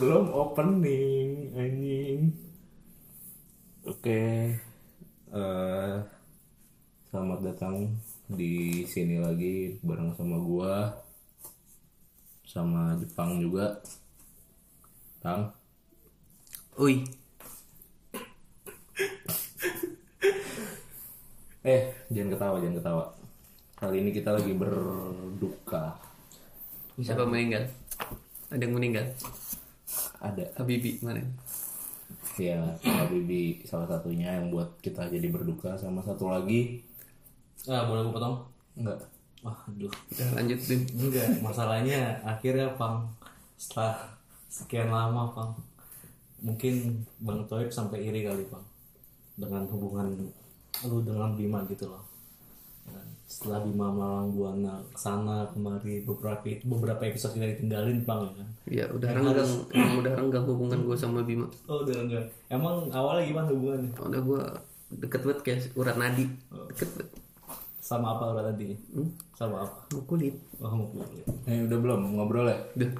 Belum opening anjing. Oke. eh selamat datang di sini lagi bareng sama gua sama Jepang juga. Tang. Ui, Eh, jangan ketawa, jangan ketawa. Kali ini kita lagi berduka. Siapa meninggal? Ada yang meninggal? Ada Habibi kemarin. ya Habibi salah satunya yang buat kita jadi berduka sama satu lagi Ah, boleh gue potong? enggak Wah, aduh. Udah lanjut Din. Enggak, masalahnya akhirnya Pang setelah sekian lama Pang mungkin Bang Toib sampai iri kali Pang dengan hubungan lu dengan Bima gitu loh. Setelah Bima melalang buana ke sana kemari beberapa beberapa episode kita ditinggalin Pang ya kan. Ya udah renggang, emang udah renggang hubungan gue sama Bima. Oh udah enggak. Emang awalnya gimana hubungannya? Udah gue deket banget kayak urat nadi. Deket banget. Sama apa udah tadi? Sama apa? Mau kulit. Oh, mau kulit. eh udah belum ngobrol ya Udah.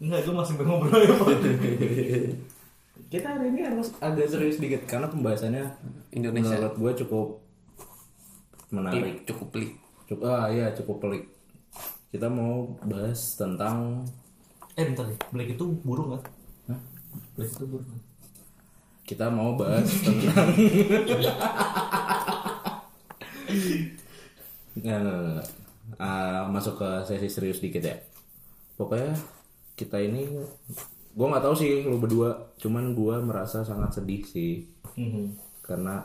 Enggak, gue masih ngobrol ya kita hari ini harus agak serius dikit karena pembahasannya Indonesia. menurut gue cukup menarik Cukup pelik. cukup ah iya cukup pelik kita mau bahas tentang Eh bentar deh, Black itu burung kan? Hah? Black itu burung kan? kita mau bahas tentang Nggak, nggak, nggak. Ah, masuk ke sesi serius dikit ya pokoknya kita ini gue nggak tahu sih lu berdua cuman gue merasa sangat sedih sih Mhm. karena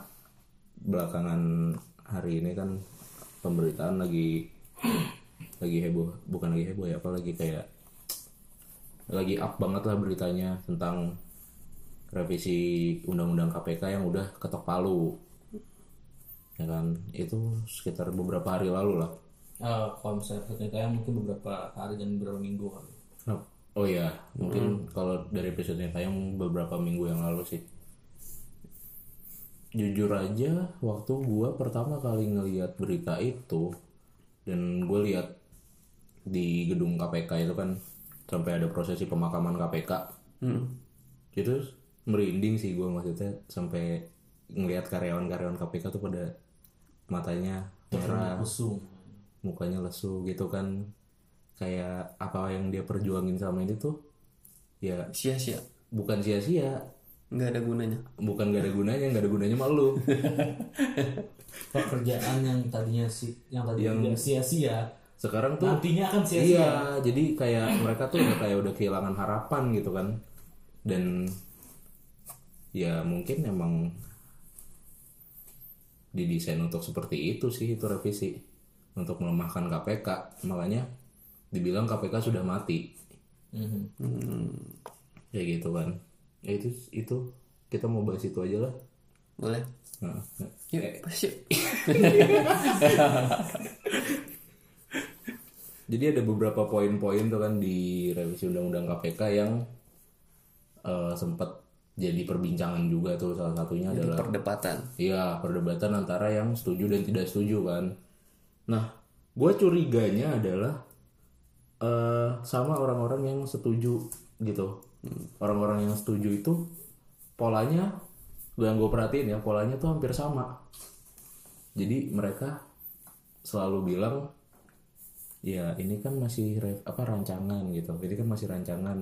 belakangan hari ini kan pemberitaan lagi lagi heboh bukan lagi heboh ya apalagi kayak lagi up banget lah beritanya tentang revisi undang-undang KPK yang udah ketok palu. Ya kan? Itu sekitar beberapa hari lalu lah. Eh, kalau misalnya kayak mungkin beberapa hari dan beberapa minggu kali. oh ya mungkin kalau dari episode yang tayang beberapa minggu yang lalu sih jujur aja waktu gua pertama kali ngeliat berita itu dan gue lihat di gedung KPK itu kan sampai ada prosesi pemakaman KPK Hmm. itu merinding sih gue maksudnya sampai ngelihat karyawan-karyawan KPK tuh pada matanya merah mukanya lesu gitu kan kayak apa yang dia perjuangin sama ini tuh ya Sia-sia. bukan sia-sia Nggak ada gunanya. bukan gak ada gunanya gak ada gunanya malu Pekerjaan yang tadinya si yang tadinya tidak sia-sia sekarang tuh nantinya akan sia-sia. iya jadi kayak mereka tuh udah kayak udah kehilangan harapan gitu kan dan ya mungkin emang didesain untuk seperti itu sih itu revisi untuk melemahkan KPK makanya dibilang KPK sudah mati Mhm. ya gitu kan ya itu itu kita mau bahas itu aja lah Boleh. Nah, nah. Yuk, pas yuk. Jadi ada beberapa poin-poin tuh kan di revisi undang-undang KPK yang eh, sempat jadi perbincangan juga tuh salah satunya Jadi adalah perdebatan. Iya, perdebatan antara yang setuju dan tidak setuju kan. Nah, gue curiganya adalah eh sama orang-orang yang setuju gitu. Orang-orang yang setuju itu polanya, yang gue perhatiin ya, polanya tuh hampir sama. Jadi mereka selalu bilang, ya ini kan masih apa rancangan gitu. Ini kan masih rancangan,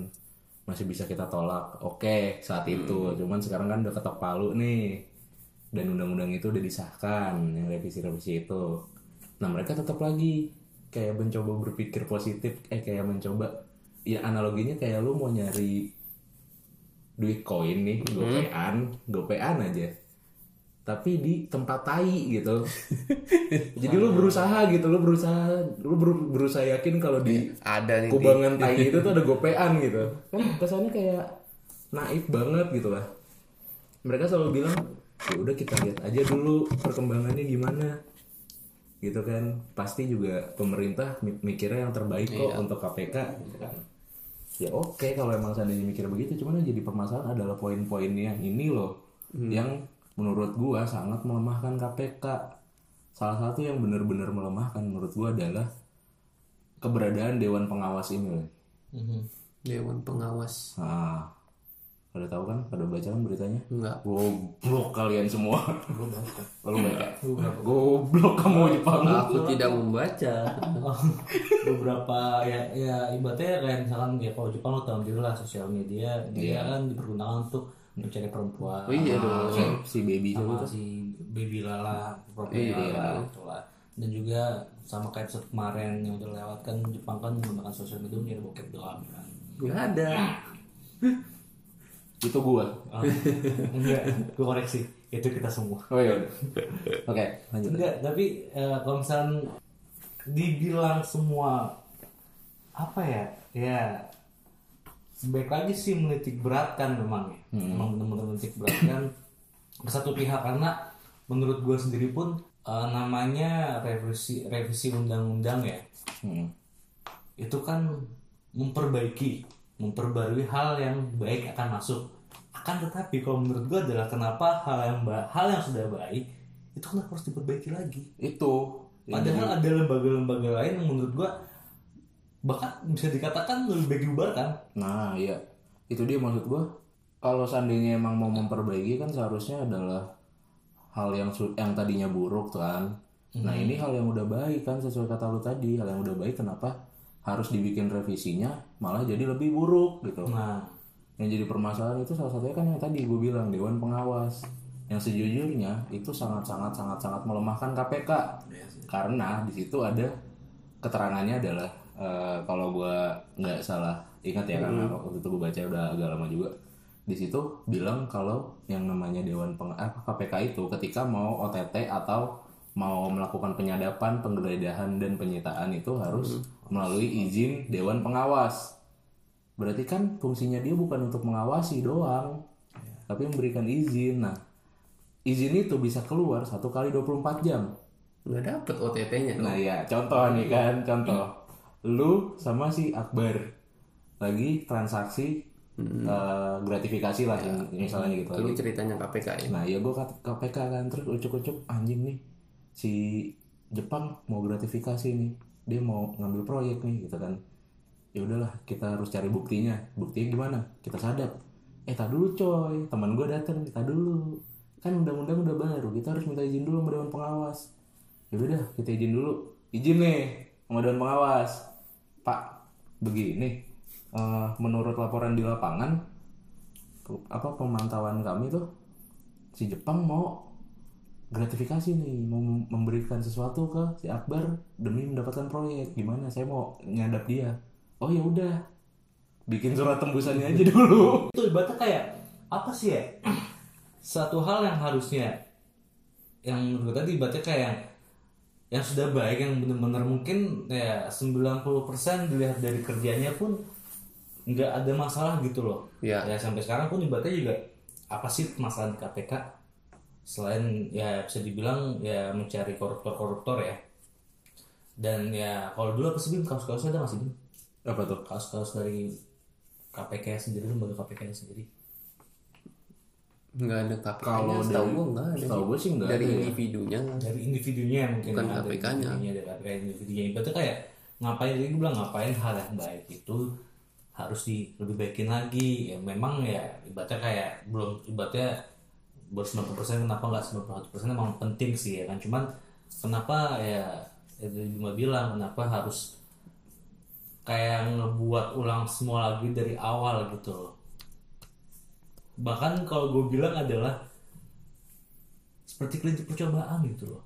masih bisa kita tolak. Oke, saat itu. Cuman sekarang kan udah ketok palu nih dan undang-undang itu udah disahkan yang revisi-revisi itu nah mereka tetap lagi kayak mencoba berpikir positif eh kayak mencoba ya analoginya kayak lu mau nyari duit koin nih gopean gopean aja. Tapi di tempat tai gitu. Jadi lu berusaha gitu lu berusaha lu ber- berusaha yakin kalau di Ada nih. Di, kubangan tai itu tuh ada gopean gitu. Kan kesannya kayak naif banget gitu lah. Mereka selalu bilang ya udah kita lihat aja dulu perkembangannya gimana. Gitu kan. Pasti juga pemerintah mi- mikirnya yang terbaik kok untuk KPK gitu kan ya oke kalau emang seandainya mikir begitu cuman yang jadi permasalahan adalah poin-poinnya ini loh yang menurut gua sangat melemahkan KPK salah satu yang benar-benar melemahkan menurut gua adalah keberadaan dewan pengawas ini loh Mhm. Dewan pengawas. Nah, pada tahu kan? Pada baca kan beritanya? Enggak. Goblok kalian semua. Lu baca? Goblok kamu Jepang. Aku tidak membaca. beberapa ya ya ibaratnya kayak misalkan ya kalau Jepang lo tahu diri lah sosial media dia kan dipergunakan untuk mencari perempuan Oh iya dong. Si- Si baby sama si baby lala profil lala gitu lah dan juga sama kayak episode kemarin yang udah lewat kan Jepang kan menggunakan sosial media nyari bokep doang kan Enggak ada. Itu gua. Ah, enggak gue koreksi itu kita semua Oh iya. Oke, lanjut. enggak tapi eh, kalau misalnya dibilang semua apa ya ya sebaik lagi sih menitik beratkan memang ya memang benar-benar menitik beratkan ke satu pihak karena menurut gue sendiri pun eh, namanya revisi revisi undang-undang ya Hmm. itu kan memperbaiki memperbarui hal yang baik akan masuk akan tetapi kalau menurut gue adalah kenapa hal yang hal yang sudah baik itu kenapa harus diperbaiki lagi Itu. padahal ada lembaga-lembaga lain yang menurut gue bahkan bisa dikatakan lebih baik dibubarkan Nah, iya. Itu dia maksud gua. Kalau seandainya emang mau memperbaiki kan seharusnya adalah hal yang yang tadinya buruk kan. Nah, ini hal yang udah baik kan sesuai kata lu tadi. Hal yang udah baik kenapa harus dibikin revisinya malah jadi lebih buruk gitu. nah Yang jadi permasalahan itu salah satunya kan yang tadi gue bilang Dewan Pengawas. Yang sejujurnya itu sangat-sangat sangat-sangat melemahkan KPK. Karena di situ ada keterangannya adalah eh, kalau gue nggak salah ingat ya karena waktu itu gue baca udah agak lama juga di situ bilang kalau yang namanya Dewan Peng KPK itu ketika mau OTT atau mau melakukan penyadapan, penggeledahan dan penyitaan itu harus melalui izin Dewan Pengawas. Berarti kan fungsinya dia bukan untuk mengawasi doang, tapi memberikan izin. Nah, izin itu bisa keluar satu kali 24 jam. Enggak dapet OTT-nya. Nah ya, contoh nih kan, contoh. Lu sama si Akbar lagi transaksi eh, gratifikasi lah, misalnya gitu. Itu ceritanya KPK ya. Nah ya gue KPK kan terus ucuk-ucuk anjing nih si Jepang mau gratifikasi nih dia mau ngambil proyek nih gitu kan. Ya udahlah kita harus cari buktinya. Buktinya gimana? Kita sadap. Eh tak dulu coy. Teman gue datang kita dulu. Kan undang-undang udah baru kita harus minta izin dulu sama dewan pengawas. Ya udah kita izin dulu. Izin nih sama dewan pengawas. Pak begini. Eh, menurut laporan di lapangan apa pemantauan kami tuh si Jepang mau gratifikasi nih mau memberikan sesuatu ke si Akbar demi mendapatkan proyek. Gimana? Saya mau nyadap dia. Oh ya udah. Bikin surat tembusannya aja dulu. Itu ibaratnya kayak apa sih ya? Satu hal yang harusnya yang menurut tadi ibaratnya kayak yang yang sudah baik yang benar-benar mungkin ya 90% dilihat dari kerjanya pun nggak ada masalah gitu loh. Iya. ya sampai sekarang pun ibaratnya juga apa sih masalah di KPK selain ya bisa dibilang ya mencari koruptor-koruptor ya dan ya kalau dulu apa sih Bim kasus-kasusnya ada nggak sih Bim apa tuh kasus-kasus dari KPK sendiri lembaga KPK sendiri Enggak ada KPK-nya. Kalau dari- gua enggak ada. setahu gua sih nggak Dari ada ya. individunya. dari individunya mungkin Bukan ya, dari KPK-nya. individunya dari KPK individunya ibaratnya kayak ngapain tadi gue bilang ngapain hal yang baik itu harus di lebih baikin lagi ya memang ya ibaratnya kayak belum ibaratnya baru 90% kenapa nggak 91% emang penting sih ya kan? Cuman kenapa ya ya tadi Bima bilang kenapa harus kayak ngebuat ulang semua lagi dari awal gitu loh. Bahkan kalau gue bilang adalah seperti kelinci percobaan gitu loh.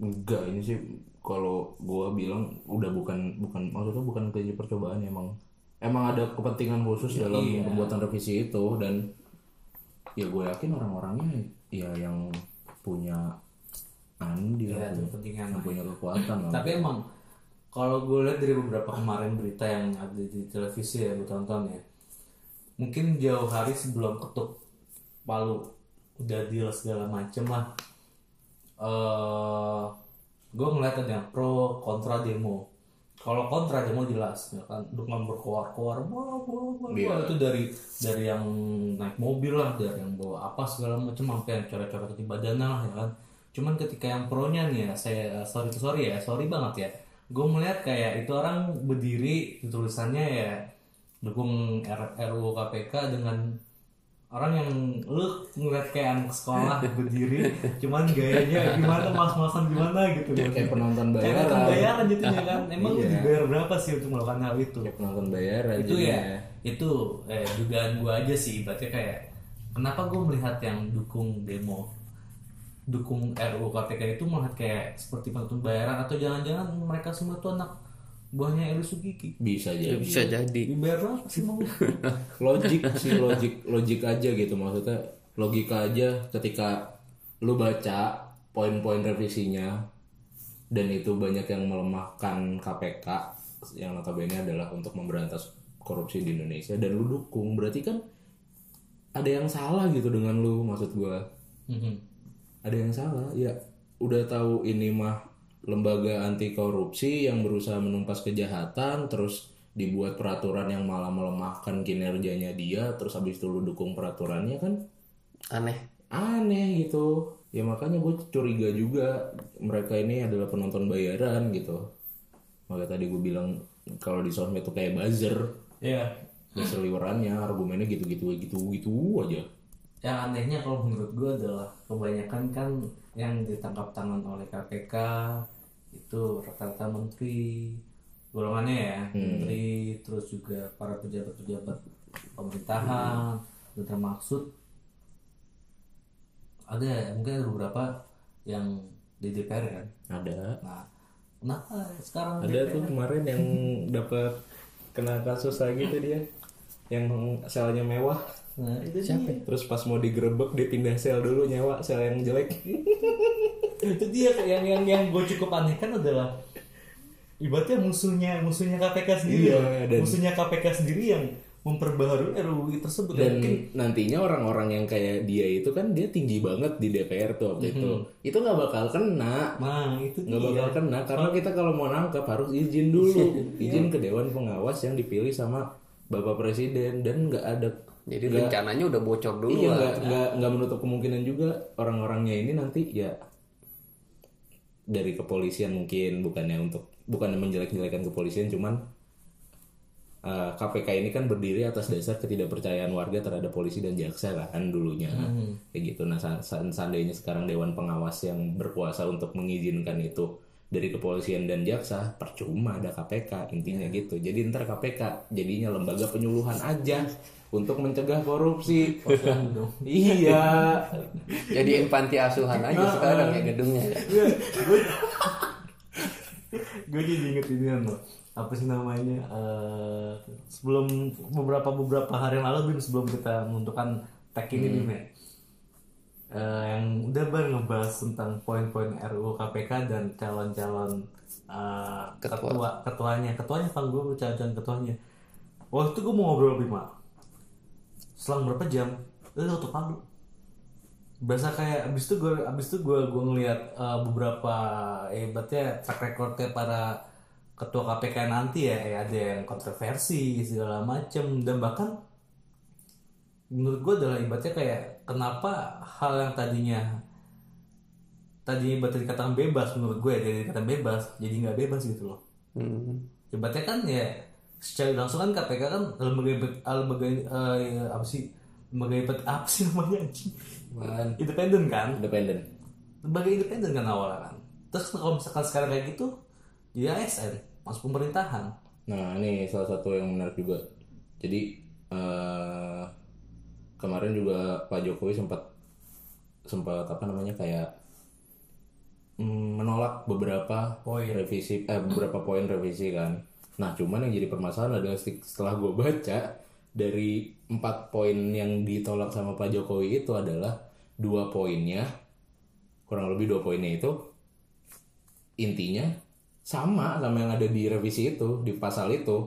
Enggak ini sih kalau gua bilang udah bukan bukan maksudnya bukan kelinci percobaan emang emang ada kepentingan khusus dalam iya. pembuatan revisi itu dan ya gue yakin orang-orangnya ya yang punya andil ya itu punya, kepentingan yang punya kekuatan lah. tapi emang kalau gue lihat dari beberapa kemarin berita yang ada di televisi ya gue tonton ya mungkin jauh hari sebelum ketuk palu udah deal segala macem lah. Eh gue ngeliat ada yang pro kontra demo kalau kontra demo jelas ya kan dengan berkoar-koar wah wah wah Iya. wah. itu dari dari yang naik mobil lah dari yang bawa apa segala macam sampai yang coret-coret di badan lah ya kan cuman ketika yang pro nya nih ya saya sorry sorry ya sorry banget ya gue melihat kayak itu orang berdiri tulisannya ya dukung RUU KPK dengan orang yang lu ngeliat kayak anak sekolah berdiri cuman gayanya gimana mas-masan gimana gitu. Kayak penonton kayak bayaran. nonton bayaran jadinya kan. Emang lu Iya. dibayar berapa sih untuk melakukan hal itu? Kayak penonton bayaran itu jadinya. ya itu eh, dugaan gue aja sih. Berarti kayak kenapa gue melihat yang dukung demo dukung RUU KPK itu melihat kayak seperti penonton bayaran atau jangan-jangan mereka semua tuh anak buahnya Eri Sugiki. Bisa jadi bisa jadi. dibayar berapa sih mau. Logik sih logik logik aja gitu. Maksudnya logika aja ketika lu baca poin-poin revisinya dan itu banyak yang melemahkan KPK yang notabene adalah untuk memberantas korupsi di Indonesia dan lu dukung. Berarti kan ada yang salah gitu dengan lu maksud gua. Mhm. ada yang salah ya. Udah tahu ini mah lembaga anti korupsi yang berusaha menumpas kejahatan terus dibuat peraturan yang malah melemahkan kinerjanya dia terus habis itu lu dukung peraturannya kan? Aneh. Aneh gitu ya makanya gue curiga juga mereka ini adalah penonton bayaran gitu. Makanya tadi gue bilang kalau di sosmed tuh kayak buzzer. Ya buzzer liwerannya argumennya gitu-gitu gitu gitu aja yang anehnya kalau menurut gue adalah kebanyakan kan yang ditangkap tangan oleh KPK itu rata-rata menteri golongannya ya menteri terus juga para pejabat-pejabat pemerintahan dan termaksud ada mungkin ada beberapa yang di DPR kan? Ada. Nah kenapa sekarang ada tuh kemarin yang dapat kena kasus lagi tuh dia yang selnya mewah nah itu siapa terus pas mau digerebek dia pindah sel dulu nyewa sel yang jelek. Itu dia yang yang yang gue cukup aneh kan adalah ibaratnya musuhnya musuhnya KPK sendiri Iya, loh. dan- musuhnya KPK sendiri yang memperbaharui RUU tersebut. Dan mungkin nantinya orang-orang yang kayak dia itu kan dia tinggi banget di DPR tuh waktu itu. Itu nggak bakal kena. Nah itu nggak dia. bakal kena karena kita kalau mau nangkep harus izin dulu. Izin ke dewan pengawas yang dipilih sama bapak presiden. Dan nggak ada jadi rencananya udah bocor dulu iya nggak nggak nggak menutup kemungkinan juga orang-orangnya ini nanti ya dari kepolisian mungkin bukannya untuk bukannya menjelek-jelekan kepolisian cuman eh, KPK ini kan berdiri atas dasar ketidakpercayaan warga terhadap polisi dan jaksa kan dulunya. Kayak gitu. Nah seandainya sekarang dewan pengawas yang berkuasa untuk mengizinkan itu dari kepolisian dan jaksa percuma ada KPK intinya gitu. Jadi ntar KPK jadinya lembaga penyuluhan aja untuk mencegah korupsi. Iya. Jadi panti asuhan aja sekarang ya gedungnya. Ya. gue jadi inget ini loh apa sih namanya eh, sebelum beberapa beberapa hari yang lalu sebelum kita menentukan tag ini Bim ya Eh, yang udah bar ngebahas tentang poin-poin RUU KPK dan calon-calon eh, ketua. ketuanya. Ketuanya kan gue calon-calon ketuanya. Waktu itu gue mau ngobrol Bima. Selang berapa jam? Itu tutup palu berasa kayak abis itu gue abis itu gue gue ngeliat uh, beberapa eh berarti track recordnya para ketua KPK nanti ya. Eh, ada yang kontroversi segala macem. Dan bahkan menurut gue adalah ibaratnya kayak kenapa hal yang tadinya tadinya ibaratnya dikatakan bebas menurut gue ya jadi dikatakan bebas jadi nggak bebas gitu loh. Hmm. Ibaratnya kan ya secara langsung kan KPK kan lembaga lembaga eh, ya, apa sih lembaga apa sih namanya anjing? Independen kan? Independen. Lembaga independen kan awalnya kan. Terus kalau misalkan sekarang kayak gitu jadi ASN masuk pemerintahan. Nah, ini salah satu yang menarik juga. Jadi eh, kemarin juga Pak Jokowi sempat sempat apa namanya kayak mm, menolak beberapa Poin. revisi eh beberapa poin revisi kan. Nah, cuman yang jadi permasalahan adalah setelah gue baca dari empat poin yang ditolak sama Pak Jokowi itu adalah dua poinnya kurang lebih dua poinnya itu intinya sama sama yang ada di revisi itu di pasal itu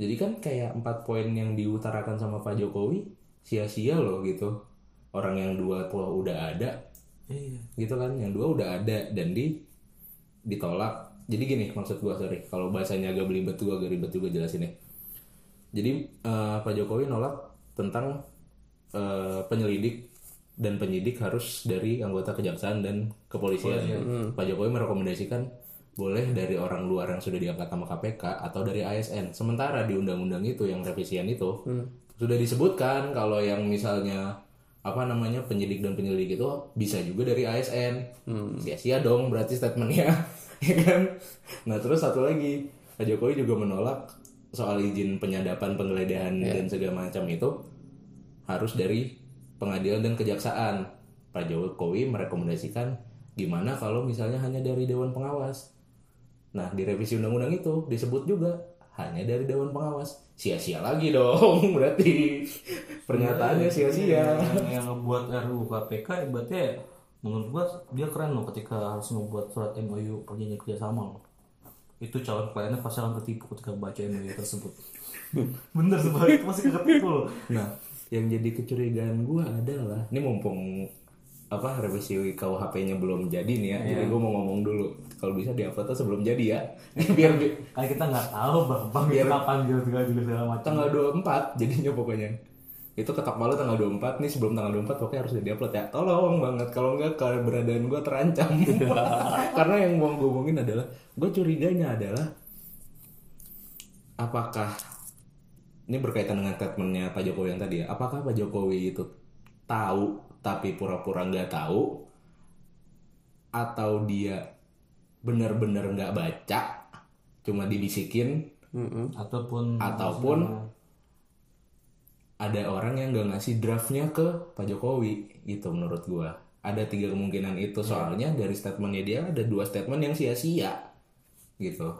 jadi kan kayak empat poin yang diutarakan sama Pak Jokowi sia-sia loh gitu. Orang yang dua po udah ada iya. gitu kan? Yang dua udah ada dan di ditolak. Jadi gini maksud gua sorry. Kalau bahasanya agak belibet gua agak ribet juga jelasinnya jadi eh, Pak Jokowi nolak tentang eh, penyelidik dan penyidik harus dari anggota kejaksaan dan kepolisian. Pak Jokowi merekomendasikan boleh dari orang luar yang sudah diangkat sama KPK atau dari ASN. Sementara di undang-undang itu yang revisian itu sudah disebutkan kalau yang misalnya apa namanya penyidik dan penyelidik itu bisa juga dari ASN. Sia-sia dong berarti statementnya, ya kan? Nah terus satu lagi Pak Jokowi juga menolak soal izin penyadapan, penggeledahan dan segala macam itu harus dari pengadilan dan kejaksaan. Pak Jokowi merekomendasikan gimana kalau misalnya hanya dari dewan pengawas. Nah, di revisi undang-undang itu disebut juga hanya dari dewan pengawas. Sia-sia lagi dong, berarti. Pernyataannya sia-sia. yang, yang ngebuat RUU KPK ibaratnya menurut gua dia keren loh ketika harus membuat surat MOU perjanjian kerjasama loh. Itu calon kliennya pasti akan ketipu ketika baca MOU tersebut. Bener itu pasti ketipu loh. Nah, yang jadi kecurigaan gua adalah ini mumpung apa revisi KUHP-nya belum jadi nih ya. Jadi gua mau ngomong dulu. Kalau bisa diupload sebelum jadi ya. Biar bi- kayak kita nggak tahu bang bang itu kapan segala juga segala macam tanggal 24 jadinya pokoknya. Itu ketok palu tanggal 24 nih sebelum tanggal 24 pokoknya harus diupload ya. Tolong banget kalau enggak keberadaan gua terancam. Karena yang mau gue omongin adalah gue curiganya adalah apakah ini berkaitan dengan statementnya Pak Jokowi yang tadi ya. Apakah Pak Jokowi itu tahu tapi pura-pura nggak tahu atau dia benar-benar nggak baca cuma dibisikin Mm-mm. ataupun ataupun ada orang yang nggak ngasih draftnya ke Pak Jokowi gitu menurut gua. Ada tiga kemungkinan itu soalnya dari statementnya dia ada dua statement yang sia-sia gitu.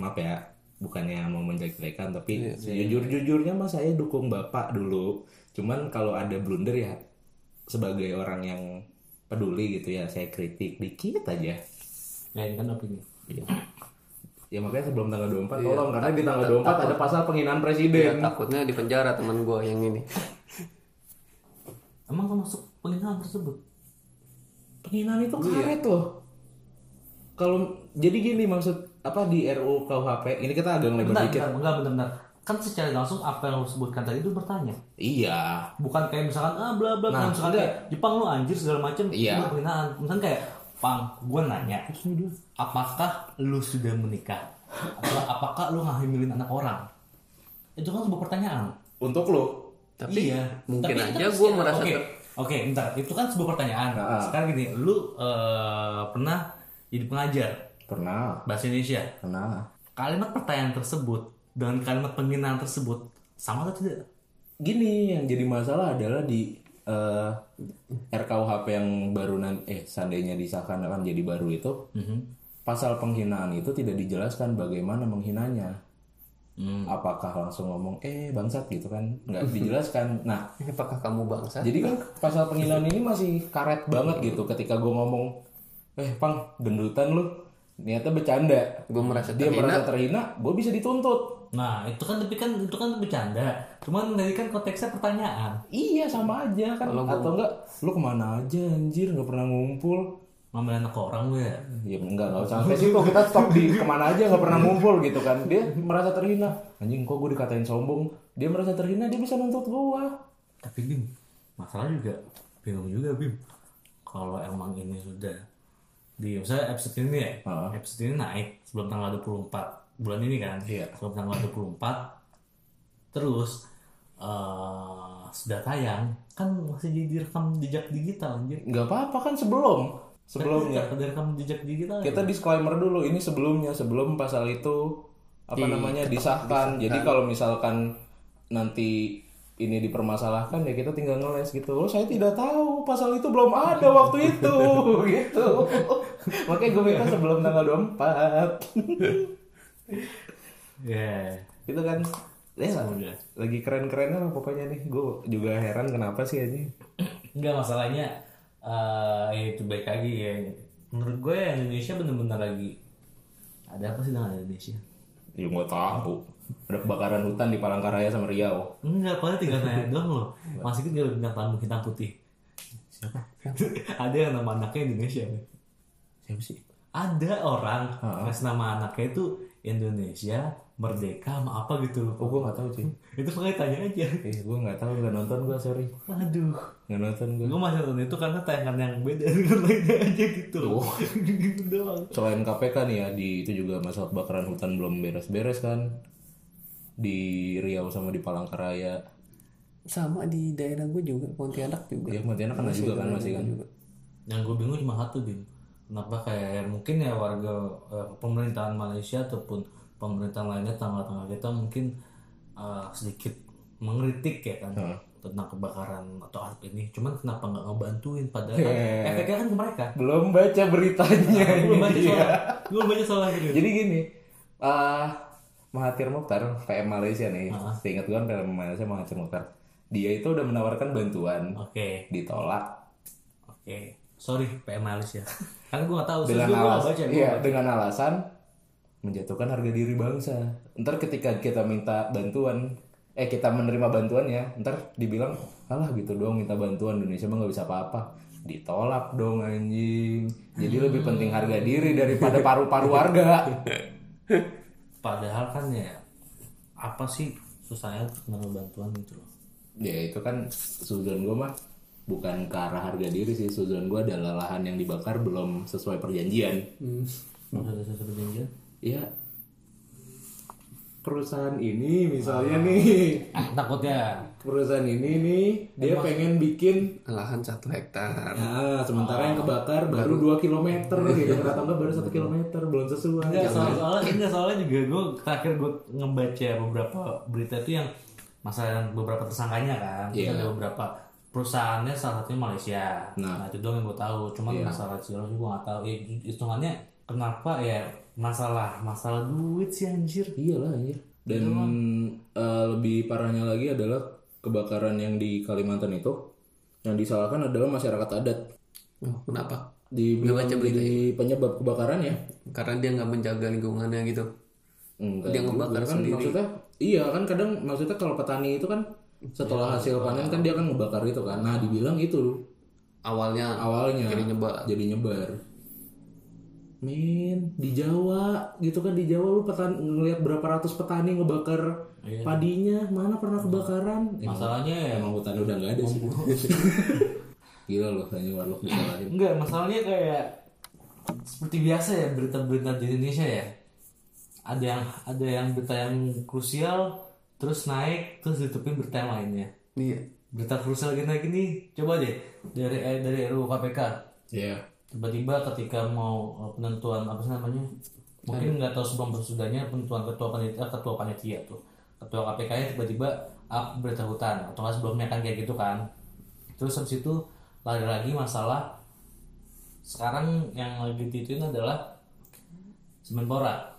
Maaf ya bukannya mau menjelek-jelekan tapi jujur-jujurnya mas saya dukung bapak dulu. Cuman kalau ada blunder ya sebagai orang yang peduli gitu ya saya kritik dikit aja ya ini kan opini Iya. ya makanya sebelum tanggal 24 tolong karena di tanggal 24 ada pasal penghinaan Ya, presiden takutnya di penjara teman gua yang ini. emang termasuk penghinaan tersebut Penghinaan itu karet loh. Kalau jadi gini maksud apa di RUU KUHP ini kita agak lebar bentar, dikit. bentar, enggak benar benar kan secara langsung apa yang lo sebutkan tadi itu bertanya Iya. bukan kayak misalkan ah bla bla Nah, misalkan kayak Jepang lu anjir segala macem Iya. itu penghinaan misalkan kayak Pang gue nanya apakah lu sudah menikah atau apakah lu ngehamilin anak orang itu kan sebuah pertanyaan Untuk lo. Tapi iya mungkin Tapi aja gua secara- merasa oke ter- oke bentar itu kan sebuah pertanyaan Nah. sekarang gini lu eh, pernah jadi pengajar Pernah. bahasa Indonesia Pernah. kalimat pertanyaan tersebut dengan kalimat penghinaan tersebut sama atau tidak Gini yang jadi masalah adalah di eh, RKUHP yang baru nanti eh seandainya disahkan akan jadi baru itu pasal penghinaan itu tidak dijelaskan bagaimana menghinanya. Hmm. Apakah langsung ngomong eh bangsat gitu kan? Nggak dijelaskan. Nah, Apakah kamu bangsa? Jadi kan pasal penghinaan ini masih karet banget gitu ketika gue ngomong, eh pang gendutan lu, niatnya bercanda. Gue merasa Dia terhina. merasa terhina, gue bisa dituntut. Nah, itu kan tapi kan itu kan bercanda. Cuman tadi kan konteksnya pertanyaan. Iya sama aja kan. Atau enggak, lu ke mana aja anjir nggak pernah ngumpul. Ngambil anak orang gue ya. Ya enggak nggak usah sampai situ kita stop di ke mana aja nggak pernah ngumpul gitu kan. Dia merasa terhina. Anjing kok gue dikatain sombong. Dia merasa terhina dia bisa nuntut gue. Tapi Bim, masalah juga bingung juga Bim. Kalau emang ini sudah di misalnya episode ini ya, Heeh. episode ini naik sebelum tanggal 24 bulan ini kan, Iya. sebelum tanggal 24 terus eh sudah tayang. Kan masih jadi rekam jejak digital anjir. Nggak apa-apa kan sebelum. Sebelumnya. Kan Ada rekam jejak digital. kita disclaimer dulu ini sebelumnya. Sebelum pasal itu apa namanya disahkan. jadi kalau misalkan nanti ini dipermasalahkan ya kita tinggal ngeles gitu. Oh saya tidak tahu pasal itu belum ada waktu itu. Gitu. Makanya gue minta sebelum tanggal 24 Ya. itu kan ya lagi keren-kerennya lah pokoknya nih gue juga heran kenapa sih ini Enggak masalahnya eh ya itu baik lagi ya. Menurut gue ya, Indonesia bener-bener lagi ada apa sih dengan Indonesia? ya gue tahu ada kebakaran hutan di Palangkaraya sama Riau Enggak, padahal tinggal nanya doang loh. Masih kan tinggal bintang tamu hitam putih. siapa ada yang nama anaknya Indonesia. siapa sih Ada orang ngasih nama anaknya itu Indonesia merdeka sama apa gitu. Oh gue nggak tahu sih itu makanya tanya aja. Eh gue nggak tahu nggak nonton gue sorry. Aduh nggak nonton gue gue masih nonton itu karena tayangan yang beda dengan lainnya aja gitu loh. Gitu doang. Selain KPK nih ya di itu juga masalah kebakaran hutan belum beres-beres kan. Di Riau sama di Palangkaraya. Sama di daerah gue juga Pontianak juga. Ya Pontianak kan juga kan masih kan. juga. Yang gue bingung cuma satu bin kenapa kayak mungkin ya warga eh, pemerintahan Malaysia ataupun pemerintahan lainnya tanggal-tanggal kita mungkin eh, sedikit mengkritik ya kan tentang kebakaran atau asap ini. Cuman kenapa nggak ngebantuin? Padahal kan efeknya kan ke mereka. Belum baca beritanya gue belum baca soal belum baca soal gitu jadi gini ah Mahathir Mukhtar PM Malaysia nih. Seingat gue kan PM Malaysia Mahathir Mukhtar. Dia itu udah menawarkan bantuan. Oke. Ditolak. Oke sorry PM Malaysia karena gue nggak tahu dengan alasan baca iya dengan alasan menjatuhkan harga diri bangsa. Ntar ketika kita minta bantuan eh kita menerima bantuannya ntar dibilang alah gitu dong minta bantuan Indonesia mah nggak bisa apa-apa. Ditolak dong anjing. Jadi lebih penting harga diri daripada paru-paru warga. Padahal kan ya apa sih susahnya menerima bantuan gitu loh? Ya itu kan suzon gue mah bukan ke arah harga diri sih. Suzon gue adalah lahan yang dibakar belum sesuai perjanjian. Maksudnya sesuai perjanjian? Ya perusahaan ini misalnya nih. Ah, takutnya. Perusahaan ini nih dia pengen bikin lahan satu hektar. Nah sementara yang kebakar baru 2 km gitu. Atau enggak baru satu kilometer belum sesuai. Enggak, soal soalnya enggak soalnya juga gue terakhir gue ngebaca beberapa berita itu yang masalah yang beberapa tersangkanya kan. Iya. ada beberapa perusahaannya salah satunya Malaysia. Nah. nah, itu doang yang gue tahu. Cuman masalah Cilacap gue nggak tahu. Ya, hitungannya kenapa ya masalah masalah duit sih anjir. Iyalah anjir dan eh, lebih parahnya lagi adalah kebakaran yang di Kalimantan itu yang disalahkan adalah masyarakat adat. Oh, kenapa? Dibilang jadi penyebab kebakaran ya? Karena dia nggak menjaga lingkungannya gitu. Enggak Dia ngebakar kan maksudnya iya kan kadang maksudnya kalau petani itu kan setelah hasil panen kan dia kan ngebakar itu kan. Nah dibilang itu awalnya awalnya. jadi nyebar. Jadi nyebar. Min, di Jawa gitu kan. Di Jawa lu petani ngelihat berapa ratus petani ngebakar padinya, mana pernah kebakaran? Emang, masalahnya ya emang hutan udah nggak ada sih. Gila loh, hanya warlock disalahin. enggak masalahnya kayak seperti biasa ya berita-berita di Indonesia ya. Ada yang ada yang berita yang krusial terus naik terus ditutupin berita yang lainnya. Iya. Berita krusial gini gini coba deh dari eh, dari RUU KPK. Iya. tiba-tiba ketika mau eh, penentuan apa sih namanya? Mungkin nggak tahu sebelum sesudahnya penentuan ketua panitia ketua panitia tuh. Ketua KPK nya tiba-tiba up berita hutan atau nggak sebelumnya kan kayak gitu kan. Terus habis itu lagi-lagi masalah sekarang yang lagi dituin adalah Semenpora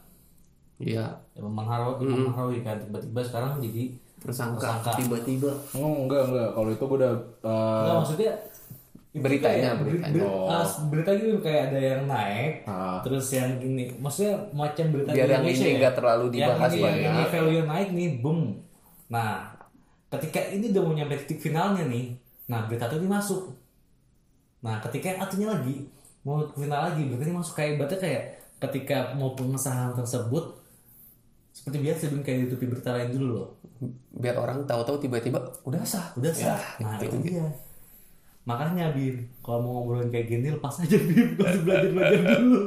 iya yang mempengaruhi, mempengaruhi kan tiba-tiba sekarang jadi tersangka Tersangka. tiba-tiba Oh enggak enggak, kalau itu gue udah uh, Enggak maksudnya itu Beritanya, kayak- beritanya. ber- Oh. ah, berita gitu kayak ada yang naik Ah. terus yang gini maksudnya macam berita Biar di yang Indonesia ini ya. nggak terlalu Yang dibahas ini- banyak. yang ini value naik nih boom nah ketika ini udah mau nyampe titik finalnya nih nah berita itu masuk nah ketika yang satunya lagi mau ke final lagi berarti ini masuk kayak berarti kayak ketika mau pengesahan tersebut seperti biasa belum kayak ditutupi berita lain dulu loh. Biar orang tahu-tahu tiba-tiba udah sah udah sah. nah itu dia makanya Bim kalau mau ngobrolin kayak gini lepas aja Bim. Usah belajar belajar dulu.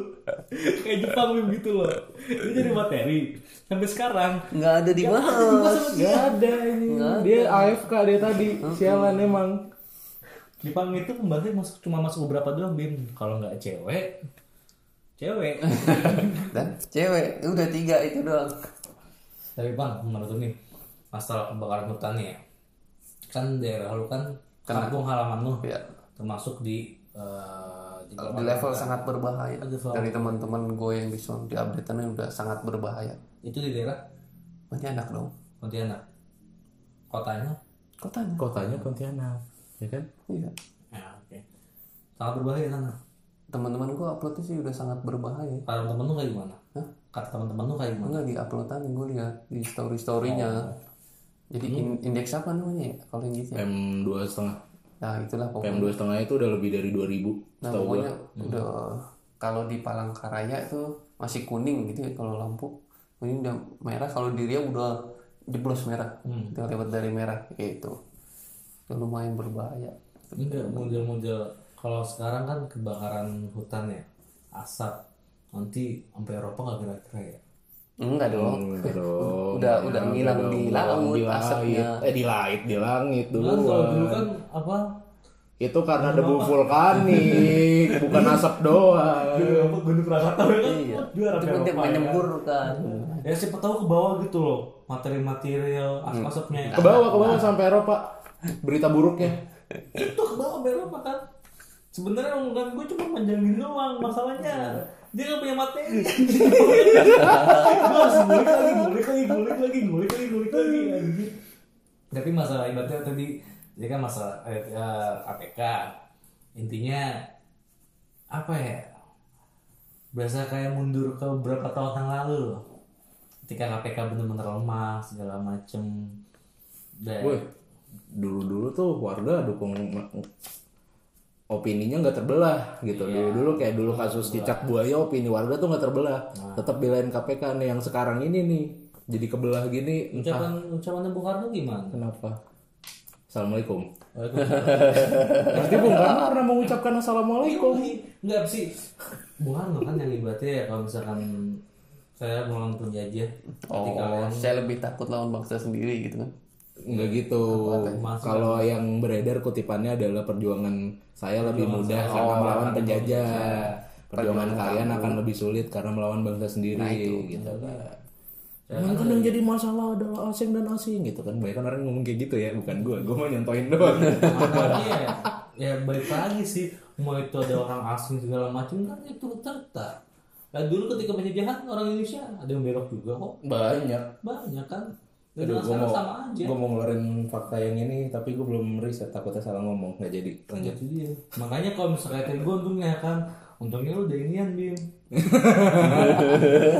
Kayak Jepang Bim gitu loh. Ini jadi materi. Sampai sekarang. Nggak ada di mana. Gak ada ini. Dia AFK dia tadi. Sialan emang. Jepang itu pembantu masuk cuma masuk beberapa doang Bim. Kalau nggak cewek cewek. Dan cewek udah tiga itu doang tapi bang menurut ini masalah kebakaran hutan ya. Kan daerah lu kan kampung halaman lu ya termasuk di eh, di di level sangat berbahaya. Level. dari teman-teman gue yang di sono di update udah sangat berbahaya. Itu di daerah? Pontianak dong. Pontianak. Kotanya? Kotanya. Kotanya Pontianak, ya kan? iya. Ya oke. Sangat berbahaya sana. Teman-teman gue uploadnya sih udah sangat berbahaya. Kata temen lu kayak gimana? Kata teman-teman lu kayak gimana? Enggak di uploadan gue lihat di story storynya jadi in- indeks apa namanya ya kalau yang gitu ya? PM dua setengah. nah itulah pokoknya. PM dua setengah itu udah lebih dari 2000 nah setahu gua. pokoknya udah kalau di Palangkaraya itu masih kuning gitu ya kalau lampu. Ini udah merah kalau di Riau udah jeblos merah. Udah lewat dari merah gitu. Itu lumayan berbahaya. Enggak model-model kalau sekarang kan kebakaran hutan ya asap nanti sampai Eropa nggak kira-kira ya? Enggak dong. Enggak dong. udah udah ngilang di laut di asapnya. Eh di langit, di langit dulu. kan kalau dulu kan apa? Itu karena debu vulkanik, bukan asap doang. apa? Gunung Krakatau ya kan? Iya. Dia itu kan? dia menyembur kan ya siapa tahu ke bawah gitu loh materi-material Hmm. asap-asapnya Ke bawah, ke bawah sampai Eropa. Berita buruknya. itu ke bawah Eropa kan? Sebenarnya omongan gue cuma panjangin doang masalahnya dia gak punya materi gue harus ngulik lagi ngulik lagi ngulik lagi ngulik lagi ngulik lagi anjir. tapi masalah ibaratnya tadi dia kan masalah eh, ya, APK intinya apa ya berasa kayak mundur ke beberapa tahun yang lalu loh. ketika KPK benar-benar lemah segala macem dan dulu-dulu tuh warga dukung opininya nggak terbelah gitu. Dulu-dulu kayak dulu kasus cicak buaya opini warga tuh nggak terbelah. Tetap belain KPK nih yang sekarang ini nih jadi kebelah gini entah ucapan ucapannya Bung Karno gimana? kenapa. Assalamualaikum. Waalaikumsalam. Berarti Bung Karno pernah mengucapkan assalamualaikum. Enggak sih. Bung Karno kan yang ibaratnya ya kalau misalkan saya melawan penjajah ketika oh saya lebih takut lawan bangsa sendiri gitu kan Enggak gitu. Kalau yang beredar kutipannya adalah perjuangan saya lebih mudah karena melawan penjajah. Perjuangan kalian akan lebih sulit karena melawan bangsa sendiri gitu kan. Kan yang jadi masalah adalah asing dan asing gitu kan. Banyak orang ngomong kayak gitu ya, bukan gua. Gua mau nyontoin doang. Ya, ya balik lagi sih mau itu ada orang asing segala macam kan itu terta. Nah, dulu ketika penjajahan orang Indonesia ada yang belok juga kok Banyak. banyak kan. Aduh, sekarang mau, gua mau ngeluarin fakta yang ini, tapi gua belum riset, takutnya salah ngomong. Nggak jadi, lanjut. Dia. Makanya kalau misalnya kayak gue kan, untungnya lu udah inian bim.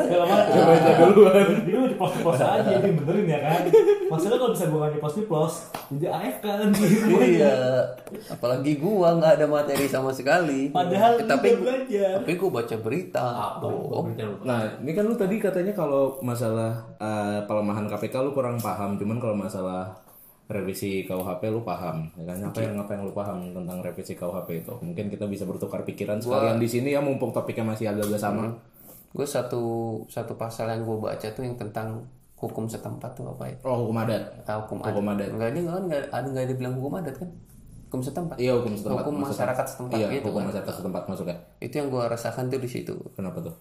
Segala macam. Baca duluan. Dia udah post post aja dia benerin ya kan. Masalah kalau bisa gue nggak post post, jadi AFK kan gitu. iya apalagi gua nggak ada materi sama sekali Padahal Eh, tapi udah belajar. tapi gua baca berita Apa? oh Nah, ini kan lu tadi katanya kalau masalah eh, pelemahan KPK lu kurang paham, cuman kalau masalah revisi KUHP lu paham, ya kan? Apa yang apa yang lu paham tentang revisi KUHP itu? Mungkin kita bisa bertukar pikiran sekalian di sini ya, mumpung topiknya masih agak-agak sama. gue satu satu pasal yang gue baca tuh yang tentang hukum setempat tuh apa ya Oh, hukum adat. Ah, hukum adat Hukum adat. enggak ini enggak nggak ada nggak ada bilang hukum adat kan hukum setempat Iya, hukum setempat. hukum masyarakat setempat Iya, gitu hukum kan masyarakat setempat masuknya. itu yang gue rasakan tuh di situ Kenapa tuh?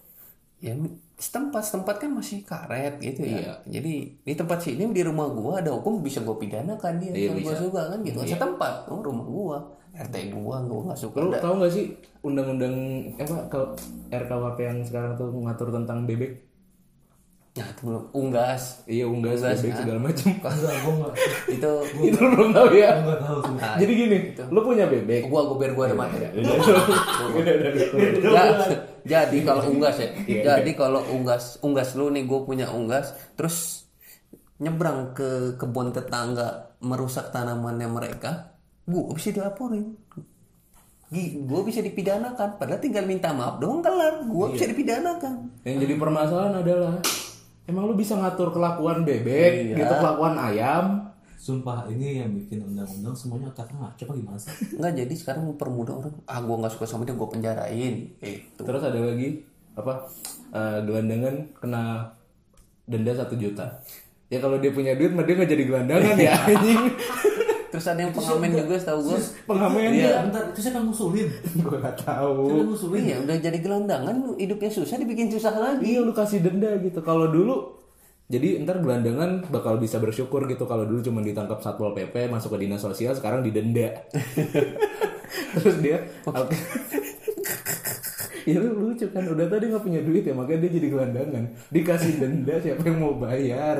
Ya setempat setempat kan masih karet gitu ya Iya. jadi di tempat sini di rumah gua ada hukum bisa gue pidanakan dia Iya, gue bisa. suka kan gitu setempat oh rumah gua RT gua gua nggak suka Lu tahu nggak sih undang-undang apa kalau RKUHP yang sekarang tuh ngatur tentang bebek? Nah itu belum. Unggas. Iya, unggas, Unggas, bebek segala macam. Enggak, gue enggak. itu itu lu belum tahu ya? Enggak tahu sih. nah, Jadi gini, lu punya bebek. gua gua biar gua ada materi. Ya, jadi kalau unggas ya. Iya, jadi kalau unggas unggas lu nih gue punya unggas terus nyebrang ke kebun tetangga merusak tanamannya mereka gue bisa dilaporin. Gue bisa dipidanakan. Padahal tinggal minta maaf doang kelar. Gue bisa dipidanakan. Yang jadi permasalahan adalah emang lu bisa ngatur kelakuan bebek, gitu kelakuan ayam. Sumpah ini yang bikin undang-undang semuanya otaknya ngaco apa gimana sih? Enggak jadi sekarang mempermudah orang ah gue nggak suka sama dia gue penjarain gitu Terus ada lagi apa? eh, gelandangan kena denda satu juta. Ya kalau dia punya duit, mah dia nggak jadi gelandangan ya anjing. Terus ada yang pengamen juga setahu gue Pengamen? Iya, bentar, itu siapa yang ngusulin? Gue gak tahu. Ngusulin? iya udah jadi gelandangan hidupnya susah dibikin susah lagi. Iya lu kasih denda gitu. Kalau dulu jadi ntar gelandangan bakal bisa bersyukur gitu. Kalau dulu cuma ditangkap satpol pp masuk ke dinas sosial sekarang didenda. Terus dia ya lu lucu kan udah tadi nggak punya duit ya makanya dia jadi gelandangan dikasih denda siapa yang mau bayar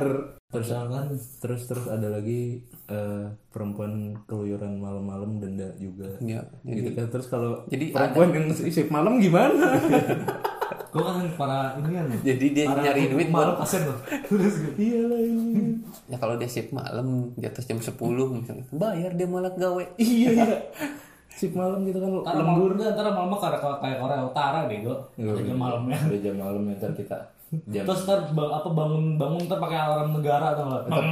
terus kan terus terus ada lagi eh, perempuan keluyuran malam-malam denda juga Iya, gitu kan terus kalau jadi perempuan yang shift malam gimana Gue kan para ini kan. jadi dia para nyari duit malu pasien loh. Terus gitu. iya lah ini Ya kalau dia shift malam di atas jam 10 misalnya, bayar dia malah gawe. iya iya shift malam gitu kan Karena lembur malam ntar malam kayak kayak Korea Utara bego. Ada jam malamnya. Udah jam malam ya, ntar kita Jam. Terus ntar ba- apa bangun bangun ntar pakai alarm negara atau enggak?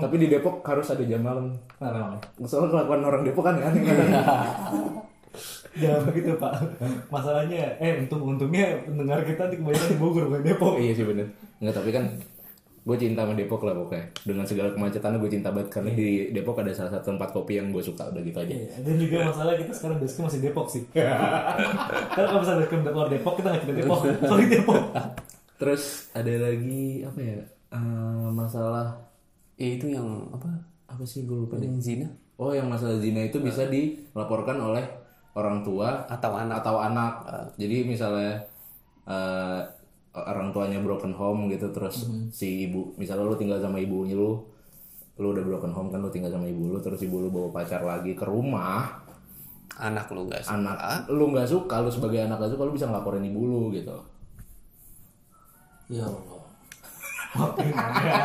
Tapi di Depok harus ada jam malam. Nah, emang. Soalnya kelakuan orang Depok kan aneh Jangan begitu pak. Masalahnya, eh untung untungnya pendengar kita di kebanyakan di Bogor bukan Depok. Iya sih bener. Enggak tapi kan gue cinta sama Depok lah pokoknya. Dengan segala kemacetannya gue cinta banget karena di Depok ada salah satu tempat kopi yang gue suka udah gitu aja. Iya, Dan juga masalah kita sekarang basecamp masih Depok sih. Karena kalau misalnya basecamp keluar Depok kita nggak cerita Depok, soalnya Depok. Terus ada lagi apa ya? Eh, masalah Ya itu yang apa? apa sih gue lupa deh. Yang zina Oh yang masalah zina itu bisa dilaporkan oleh orang tua atau anak. atau anak. Jadi misalnya eh, orang tuanya broken home gitu terus si ibu misalnya lu tinggal sama ibunya lu lu udah broken home kan lu tinggal sama ibu lu terus ibu lu bawa pacar lagi ke rumah Anak lu guys. anak lu nggak suka lu sebagai anak gak suka lu bisa ngelaporin ibu lu gitu Ya Allah.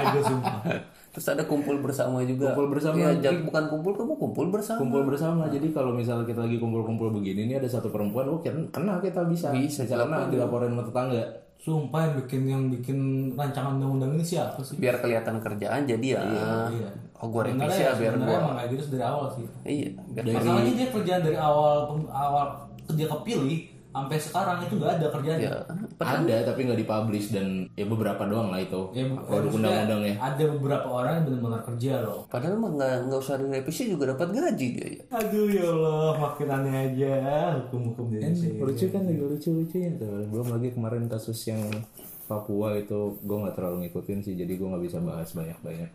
Aja sumpah. Terus ada kumpul bersama juga. Kumpul bersama. Ya, jak- bukan kumpul kamu kumpul bersama. kumpul bersama jadi kalau misalnya kita lagi kumpul-kumpul begini nih ada satu perempuan oh kena kita bisa Bisa, karena dilaporin sama tetangga Sumpah yang bikin yang bikin rancangan undang-undang ini siapa sih? Biar kelihatan kerjaan jadi ya. Iya. Oh gua Sebenarnya revisi ya biar gua. emang kayak gitu dari awal sih. Iya, biar Masalahnya dia kerjaan dari awal awal kerja kepilih sampai sekarang itu nggak ada kerjaan. ya. ada tapi nggak dipublish dan ya beberapa doang lah itu Ya, produk maksudnya undang-undang ya Ada beberapa orang yang benar-benar kerja loh. Padahal mah nggak nggak usah direvisi juga dapat gaji dia ya. Aduh ya Allah, makin aneh aja hukum-hukum di Indonesia. lucu kan lagi lucu lucunya tuh belum lagi kemarin kasus yang Papua itu gue nggak terlalu ngikutin sih jadi gue nggak bisa bahas banyak banyak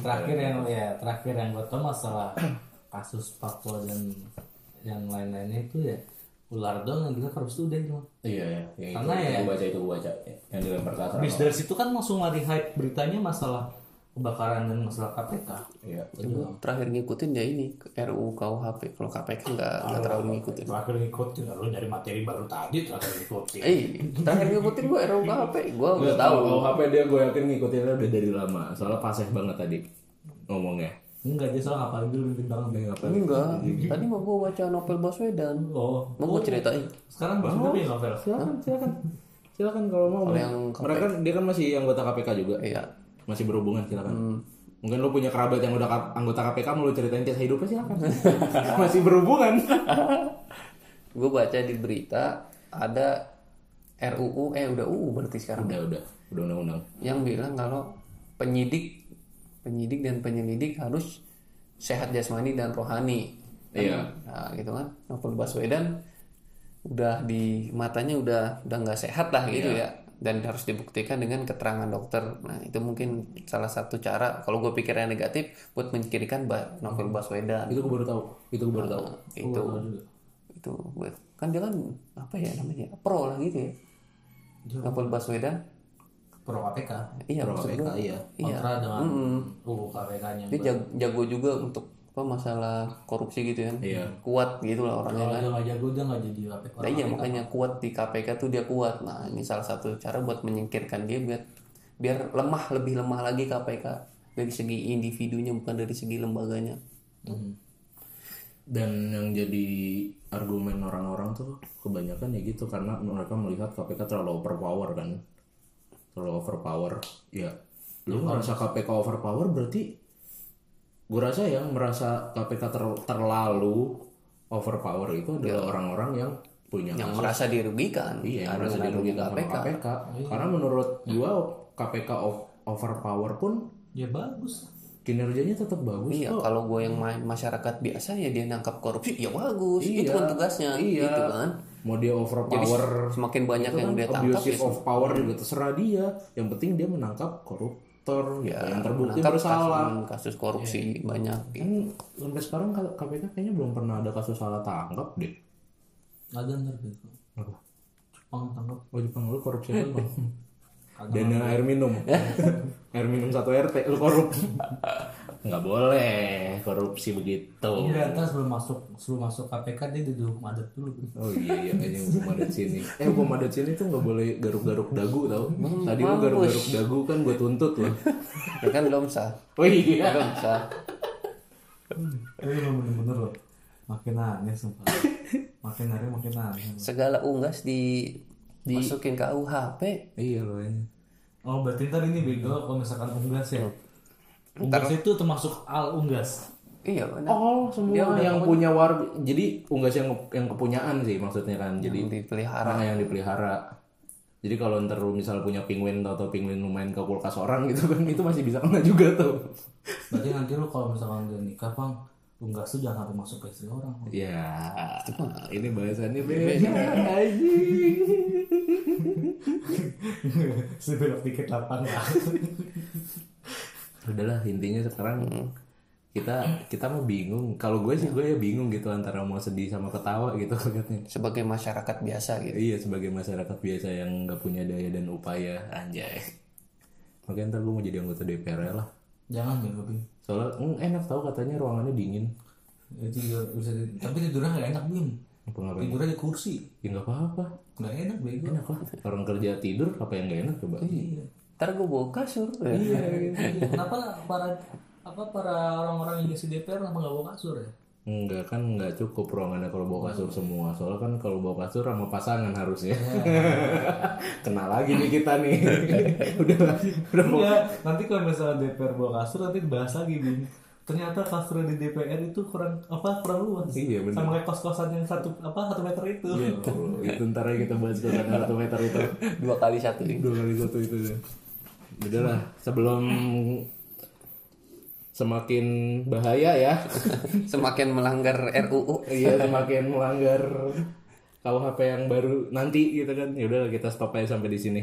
Terakhir yang ya terakhir yang gue tahu masalah kasus Papua dan yang lain-lainnya itu ya ular dong yang bilang korupsi udah itu. iya ya yang Karena itu, ya- gue baca itu gue baca yang dilempar ke Habis dari situ kan langsung lari hype beritanya masalah kebakaran dan masalah KPK. iya Aduh. Terakhir ngikutin ya ini RUU KUHP. Kalau KPK nggak nggak terlalu ngikutin. Terakhir ngikutin, lu dari materi baru tadi terakhir ngikutin. Eh, terakhir ngikutin gua RUU KUHP. Gua udah tahu. Kalau HP dia gue yakin ngikutinnya udah dari lama soalnya paseh banget tadi ngomongnya Enggak, dia soal ngapalin dulu bintang Enggak. Tadi mah gua baca novel Baswedan. Oh, Mau gua ceritain. sekarang baru nih novel. silakan silakan. Silakan kalau mau Kalau yang mereka dia kan masih anggota KPK juga. Iya. masih berhubungan silakan. Mungkin lo punya kerabat yang udah anggota KPK mau lo ceritain kisah hidupnya silakan. Masih berhubungan. Gue baca di berita ada RUU eh udah UU berarti sekarang. Udah udah. Udah undang-undang. Yang bilang kalau penyidik penyidik dan penyelidik harus sehat jasmani dan rohani. Kan? Iya. Nah, gitu kan. Novel Baswedan udah di matanya udah udah nggak sehat lah gitu ya dan harus dibuktikan dengan keterangan dokter. Nah, itu mungkin salah satu cara kalau gue pikirnya negatif buat menyingkirkan ba- novel Baswedan. itu gue baru tahu itu gue baru tahu Nah, itu itu buat kan dia kan apa ya namanya pro lah gitu ya. Novel Baswedan. Pro KPK. Iya, Pro KPK, gua- iya. Iya. Kontra dengan UU KPK-nya. dia jag- jago juga untuk apa masalah korupsi gitu kan Iya. kuat gitu lah orangnya Kalau kan dia nggak jago dia nggak jadi KPK. nah, iya makanya kuat di KPK tuh dia kuat nah ini salah satu cara buat menyingkirkan dia biar biar lemah lebih lemah lagi KPK dari segi individunya bukan dari segi lembaganya dan yang jadi argumen orang-orang tuh kebanyakan ya gitu karena mereka melihat KPK terlalu overpower kan terlalu overpower ya lu ngerasa KPK overpower berarti gue rasa yang merasa KPK ter- terlalu overpower itu adalah orang-orang yang punya yang kasus. merasa dirugikan iya yang merasa dirugikan KPK. KPK karena menurut gua KPK o- overpower pun Ya bagus. kinerjanya tetap bagus Iya, kok kalau gue yang ma- masyarakat biasa ya dia nangkap korupsi ya bagus, itu Iya, kan tugasnya, iya. gitu kan. Mau dia overpower. Semakin banyak itu yang kan? dia tangkap abusive ya of power juga terserah dia. Yang penting dia menangkap koruptor gitu, yang terbukti bersalah. kasus, kasus korupsi banyak. kan sampai sekarang kalau KPK kayaknya belum pernah ada kasus salah tangkap deh. Ada ntar gitu. apa? Jepang tangkap. oh Jepang lu korupsi apa dana air minum. Air minum satu rt lu korup nggak boleh korupsi begitu Enggak, ntar sebelum masuk sebelum masuk KPK dia duduk adat dulu. Oh iya iya kayaknya hukum adat sini. Eh hukum adat sini tuh nggak boleh garuk-garuk dagu tau. Tadi lu garuk-garuk dagu kan gue tuntut loh. Ya kan belum sah, Oh iya. belum sah. Ini bener-bener loh. Makin aneh sumpah. Makin hari makin aneh. Segala unggas di Masukin ke UHP. Iya loh ini. Oh berarti ntar ini bego kalau misalkan unggas ya. Unggas itu termasuk al unggas. Iya benar. Oh, semua yang punya war jadi unggas yang yang kepunyaan sih maksudnya kan. Jadi Dipelihara. Ah, yang dipelihara. Jadi kalau ntar lu misal punya penguin atau penguin lu main ke kulkas orang gitu kan itu masih bisa kena juga tuh. Berarti nanti lu kalau misalkan udah nikah pang unggas tuh jangan sampai masuk ke istri orang. Bang. Ya, ini bahasannya beda anjing. Sebelok dikit lapang lah. Udahlah intinya sekarang kita kita mah bingung. Kalau gue sih gue ya bingung gitu antara mau sedih sama ketawa gitu katanya. Sebagai masyarakat biasa gitu. Iya sebagai masyarakat biasa yang nggak punya daya dan upaya anjay. Makanya ntar gue mau jadi anggota DPR ya lah. Jangan bego bim. Soalnya mm, enak tau katanya ruangannya dingin. Itu juga bisa. di- Tapi tidurnya nggak enak ngapain? Tidurnya di kursi. Ya nggak apa-apa. Nggak enak bego. Enak lah. Orang kerja tidur apa yang nggak enak coba? Iya. Ntar gue bawa kasur. Iya. Kenapa para apa para orang-orang yang isi DPR kenapa nggak bawa kasur ya? Enggak kan nggak cukup ruangannya kalau bawa kasur semua. Soalnya kan kalau bawa kasur sama pasangan harusnya. Kena lagi nih kita nih. udah udah mau Enggak, nanti kalau misalnya DPR bawa kasur nanti dibahas lagi bim. Ternyata kasur di DPR itu kurang apa kurang luas. Iya, bener. Sama kayak kos-kosan yang satu apa satu meter itu. Ya Allah, itu ntar aja kita bahas kosan satu meter itu Dua kali satu. dua kali satu itu ya. Udahlah sebelum semakin bahaya ya. Semakin melanggar RUU. Iya semakin melanggar KUHP yang baru nanti gitu kan. Ya udah kita stop aja sampai di sini.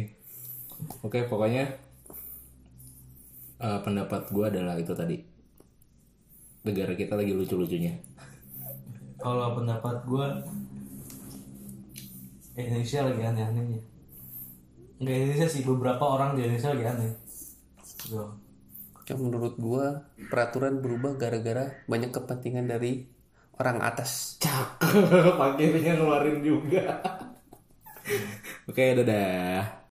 Oke pokoknya eh, pendapat gue adalah itu tadi. Negara kita lagi lucu-lucunya. Kalau pendapat gue Indonesia lagi aneh-anehnya. Enggak Indonesia sih beberapa orang di Indonesia lagi aneh. Gitu. Ya, menurut gua peraturan berubah gara-gara banyak kepentingan dari orang atas. Cakep, akhirnya ngeluarin juga. Oke, dadah.